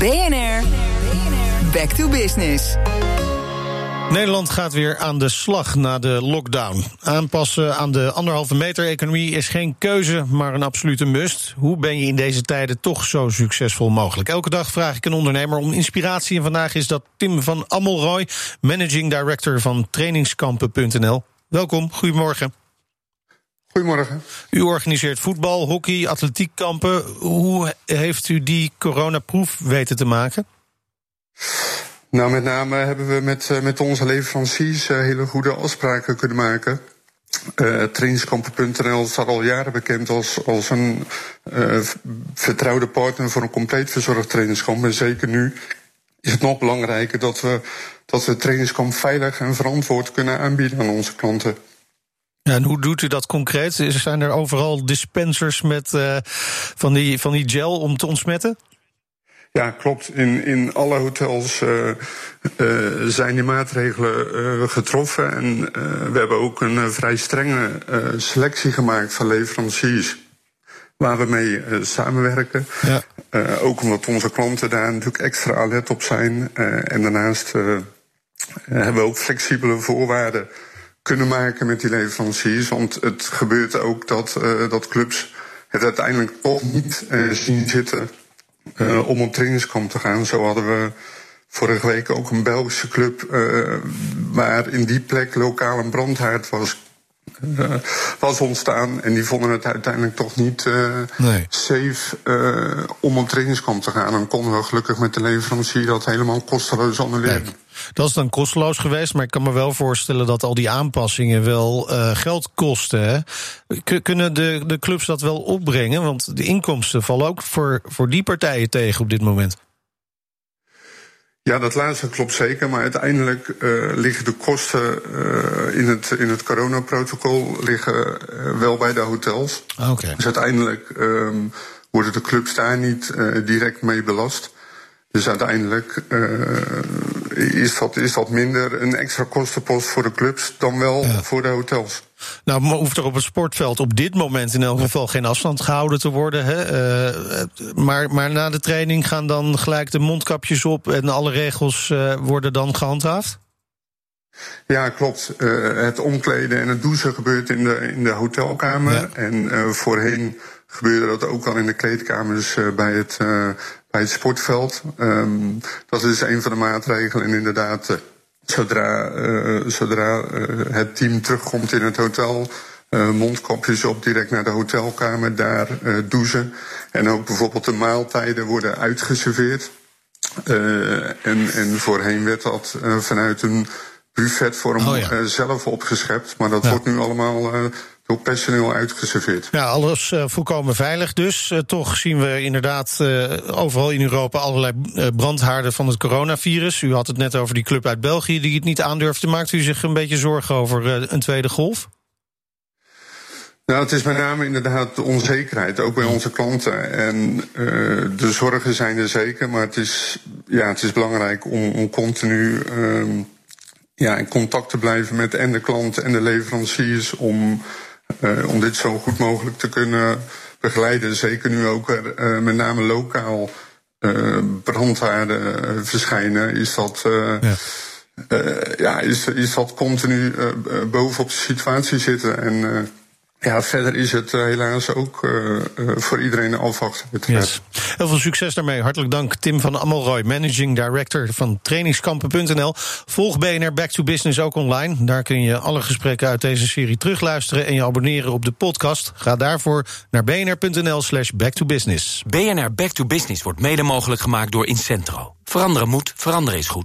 BNR, back to business. Nederland gaat weer aan de slag na de lockdown. Aanpassen aan de anderhalve meter economie is geen keuze, maar een absolute must. Hoe ben je in deze tijden toch zo succesvol mogelijk? Elke dag vraag ik een ondernemer om inspiratie. En vandaag is dat Tim van Ammelrooy, managing director van trainingskampen.nl. Welkom, goedemorgen. Goedemorgen. U organiseert voetbal, hockey, atletiekkampen. Hoe heeft u die coronaproef weten te maken? Nou, met name hebben we met, eh, met onze leveranciers eh, hele goede afspraken kunnen maken. Uh, trainingskampen.nl staat al jaren bekend als, als een uh, vertrouwde partner voor een compleet verzorgd trainingskamp. En zeker nu is het nog belangrijker dat we, dat we trainingskamp veilig en verantwoord kunnen aanbieden aan onze klanten. En hoe doet u dat concreet? Zijn er overal dispensers met uh, van, die, van die gel om te ontsmetten? Ja, klopt. In, in alle hotels uh, uh, zijn die maatregelen getroffen. En we hebben ook een vrij strenge selectie gemaakt van leveranciers. Waar we mee samenwerken. Ja. ook omdat onze klanten daar natuurlijk extra alert op zijn. en daarnaast hebben we ook flexibele voorwaarden kunnen maken met die leveranciers. Want het gebeurt ook dat, uh, dat clubs het uiteindelijk toch niet uh, zien zitten uh, om op trainingskamp te gaan. Zo hadden we vorige week ook een Belgische club waar in die plek lokaal een brandhaard was uh, was ontstaan. En die vonden het uiteindelijk toch niet uh, nee. safe uh, om op trainingskamp te gaan. En konden we gelukkig met de leverancier dat helemaal kosteloos annuleren. Nee. Dat is dan kosteloos geweest, maar ik kan me wel voorstellen dat al die aanpassingen wel geld kosten. Hè? Kunnen de, de clubs dat wel opbrengen? Want de inkomsten vallen ook voor, voor die partijen tegen op dit moment. Ja, dat laatste klopt zeker. Maar uiteindelijk uh, liggen de kosten uh, in, het, in het coronaprotocol liggen, uh, wel bij de hotels. Okay. Dus uiteindelijk um, worden de clubs daar niet direct mee belast. Dus uiteindelijk is, dat, is dat minder een extra kostenpost voor de clubs dan wel ja. voor de hotels. Nou, hoeft er op het sportveld op dit moment in elk geval geen afstand gehouden te worden. Hè? Uh, maar, maar na de training gaan dan gelijk de mondkapjes op en alle regels uh, worden dan gehandhaafd? Ja, klopt. Uh, het omkleden en het douchen gebeurt in de, in de hotelkamer. Ja. En voorheen gebeurde dat ook al in de kleedkamers bij, het, bij het sportveld. Um, dat is een van de maatregelen. En inderdaad Zodra, uh, zodra uh, het team terugkomt in het hotel, uh, mondkapjes op direct naar de hotelkamer, daar douchen. En ook bijvoorbeeld de maaltijden worden uitgeserveerd. en, en voorheen werd dat vanuit een buffetvorm oh ja. zelf opgeschept. Maar dat ja. wordt nu allemaal door personeel uitgeserveerd. Ja, alles uh, volkomen veilig dus. Uh, toch zien we inderdaad uh, overal in Europa allerlei brandhaarden van het coronavirus. U had het net over die club uit België die het niet aandurfde. Maakt u zich een beetje zorgen over een tweede golf? Nou, het is met name inderdaad de onzekerheid, ook bij onze klanten. En de zorgen zijn er zeker, maar het is, ja, het is belangrijk om, om continu ehm, ja, in contact te blijven met en de klant en de leveranciers om om dit zo goed mogelijk te kunnen begeleiden. Zeker nu ook er uh, met name lokaal uh, brandhaarden verschijnen, is dat. Ja. ja, is, is dat continu bovenop de situatie zitten. En ja, verder is het uh, helaas ook uh, uh, voor iedereen afwachten. Yes. Heel veel succes daarmee. Hartelijk dank, Tim van Amelrooy, Managing Director van trainingskampen.nl. Volg BNR Back to Business ook online. Daar kun je alle gesprekken uit deze serie terugluisteren en je abonneren op de podcast. Ga daarvoor naar bnr.nl slash back to business. BNR Back to Business wordt mede mogelijk gemaakt door Incentro. Veranderen moet, veranderen is goed.